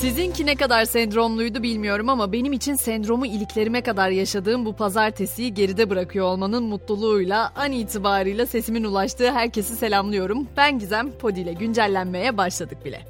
Sizinki ne kadar sendromluydu bilmiyorum ama benim için sendromu iliklerime kadar yaşadığım bu pazartesiyi geride bırakıyor olmanın mutluluğuyla an itibarıyla sesimin ulaştığı herkesi selamlıyorum. Ben Gizem, Podi ile güncellenmeye başladık bile.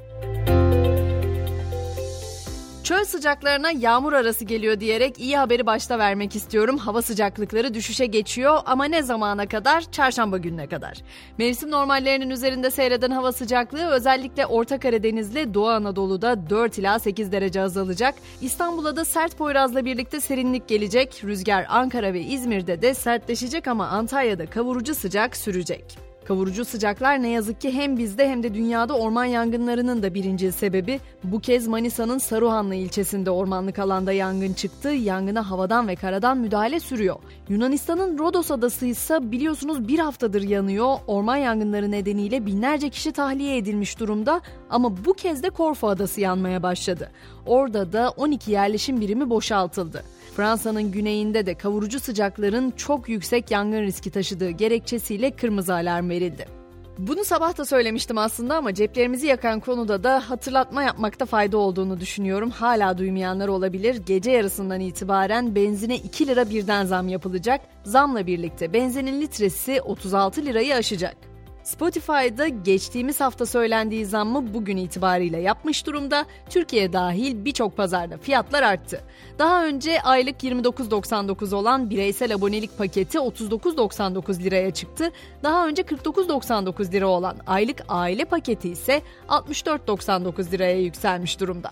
Çöl sıcaklarına yağmur arası geliyor diyerek iyi haberi başta vermek istiyorum. Hava sıcaklıkları düşüşe geçiyor ama ne zamana kadar? Çarşamba gününe kadar. Mevsim normallerinin üzerinde seyreden hava sıcaklığı özellikle Orta Karadeniz'le Doğu Anadolu'da 4 ila 8 derece azalacak. İstanbul'a da sert poyrazla birlikte serinlik gelecek. Rüzgar Ankara ve İzmir'de de sertleşecek ama Antalya'da kavurucu sıcak sürecek. Kavurucu sıcaklar ne yazık ki hem bizde hem de dünyada orman yangınlarının da birinci sebebi. Bu kez Manisa'nın Saruhanlı ilçesinde ormanlık alanda yangın çıktı. Yangına havadan ve karadan müdahale sürüyor. Yunanistan'ın Rodos adası ise biliyorsunuz bir haftadır yanıyor. Orman yangınları nedeniyle binlerce kişi tahliye edilmiş durumda ama bu kez de Korfu adası yanmaya başladı. Orada da 12 yerleşim birimi boşaltıldı. Fransa'nın güneyinde de kavurucu sıcakların çok yüksek yangın riski taşıdığı gerekçesiyle kırmızı alarm verildi. Bunu sabah da söylemiştim aslında ama ceplerimizi yakan konuda da hatırlatma yapmakta fayda olduğunu düşünüyorum. Hala duymayanlar olabilir. Gece yarısından itibaren benzine 2 lira birden zam yapılacak. Zamla birlikte benzinin litresi 36 lirayı aşacak. Spotify'da geçtiğimiz hafta söylendiği zammı bugün itibariyle yapmış durumda. Türkiye dahil birçok pazarda fiyatlar arttı. Daha önce aylık 29.99 olan bireysel abonelik paketi 39.99 liraya çıktı. Daha önce 49.99 lira olan aylık aile paketi ise 64.99 liraya yükselmiş durumda.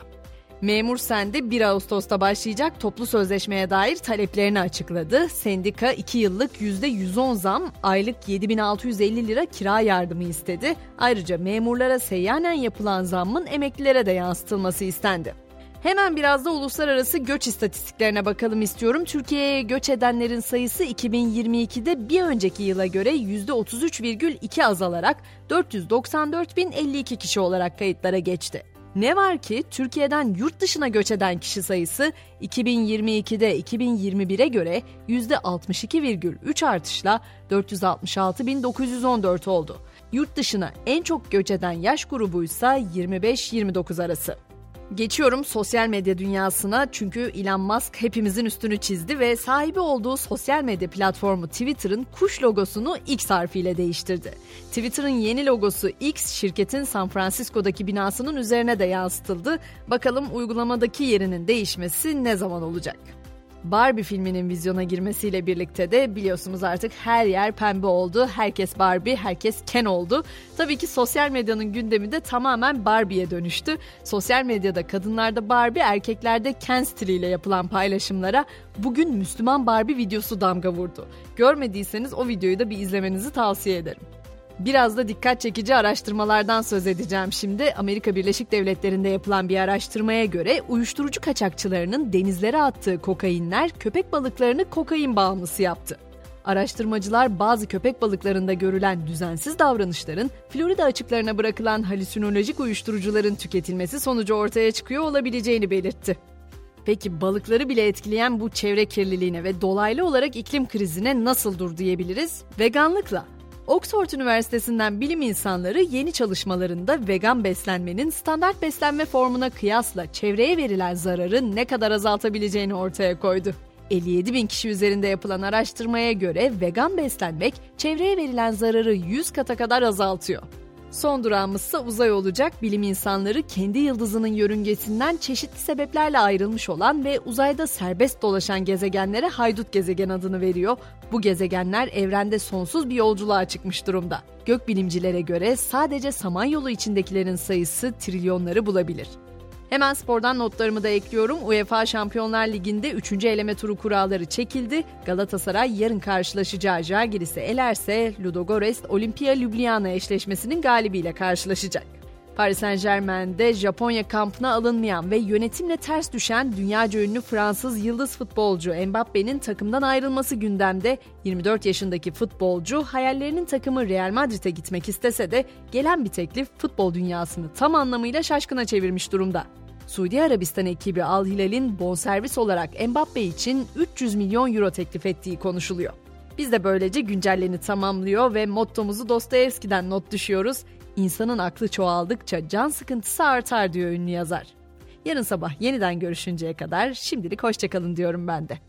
Memur Sende 1 Ağustos'ta başlayacak toplu sözleşmeye dair taleplerini açıkladı. Sendika 2 yıllık %110 zam, aylık 7650 lira kira yardımı istedi. Ayrıca memurlara seyyanen yapılan zammın emeklilere de yansıtılması istendi. Hemen biraz da uluslararası göç istatistiklerine bakalım istiyorum. Türkiye'ye göç edenlerin sayısı 2022'de bir önceki yıla göre %33,2 azalarak 494.052 kişi olarak kayıtlara geçti. Ne var ki Türkiye'den yurt dışına göç eden kişi sayısı 2022'de 2021'e göre %62,3 artışla 466.914 oldu. Yurt dışına en çok göç eden yaş grubu ise 25-29 arası. Geçiyorum sosyal medya dünyasına çünkü Elon Musk hepimizin üstünü çizdi ve sahibi olduğu sosyal medya platformu Twitter'ın kuş logosunu X harfiyle değiştirdi. Twitter'ın yeni logosu X şirketin San Francisco'daki binasının üzerine de yansıtıldı. Bakalım uygulamadaki yerinin değişmesi ne zaman olacak? Barbie filminin vizyona girmesiyle birlikte de biliyorsunuz artık her yer pembe oldu. Herkes Barbie, herkes Ken oldu. Tabii ki sosyal medyanın gündemi de tamamen Barbie'ye dönüştü. Sosyal medyada kadınlarda Barbie, erkeklerde Ken stiliyle yapılan paylaşımlara bugün Müslüman Barbie videosu damga vurdu. Görmediyseniz o videoyu da bir izlemenizi tavsiye ederim. Biraz da dikkat çekici araştırmalardan söz edeceğim şimdi. Amerika Birleşik Devletleri'nde yapılan bir araştırmaya göre uyuşturucu kaçakçılarının denizlere attığı kokainler köpek balıklarını kokain bağımlısı yaptı. Araştırmacılar bazı köpek balıklarında görülen düzensiz davranışların Florida açıklarına bırakılan halüsinolojik uyuşturucuların tüketilmesi sonucu ortaya çıkıyor olabileceğini belirtti. Peki balıkları bile etkileyen bu çevre kirliliğine ve dolaylı olarak iklim krizine nasıl dur diyebiliriz? Veganlıkla. Oxford Üniversitesi'nden bilim insanları yeni çalışmalarında vegan beslenmenin standart beslenme formuna kıyasla çevreye verilen zararı ne kadar azaltabileceğini ortaya koydu. 57 bin kişi üzerinde yapılan araştırmaya göre vegan beslenmek çevreye verilen zararı 100 kata kadar azaltıyor. Son durağımızsa uzay olacak. Bilim insanları kendi yıldızının yörüngesinden çeşitli sebeplerle ayrılmış olan ve uzayda serbest dolaşan gezegenlere haydut gezegen adını veriyor. Bu gezegenler evrende sonsuz bir yolculuğa çıkmış durumda. Gökbilimcilere göre sadece Samanyolu içindekilerin sayısı trilyonları bulabilir. Hemen spordan notlarımı da ekliyorum. UEFA Şampiyonlar Ligi'nde 3. eleme turu kuralları çekildi. Galatasaray yarın karşılaşacağı Žalgiris'i elerse Ludogorets Olimpia Ljubljana eşleşmesinin galibiyle karşılaşacak. Paris Saint Germain'de Japonya kampına alınmayan ve yönetimle ters düşen dünyaca ünlü Fransız yıldız futbolcu Mbappe'nin takımdan ayrılması gündemde. 24 yaşındaki futbolcu hayallerinin takımı Real Madrid'e gitmek istese de gelen bir teklif futbol dünyasını tam anlamıyla şaşkına çevirmiş durumda. Suudi Arabistan ekibi Al Hilal'in bonservis olarak Mbappe için 300 milyon euro teklif ettiği konuşuluyor. Biz de böylece güncelleni tamamlıyor ve mottomuzu Dostoyevski'den not düşüyoruz. İnsanın aklı çoğaldıkça can sıkıntısı artar diyor ünlü yazar. Yarın sabah yeniden görüşünceye kadar şimdilik hoşçakalın diyorum ben de.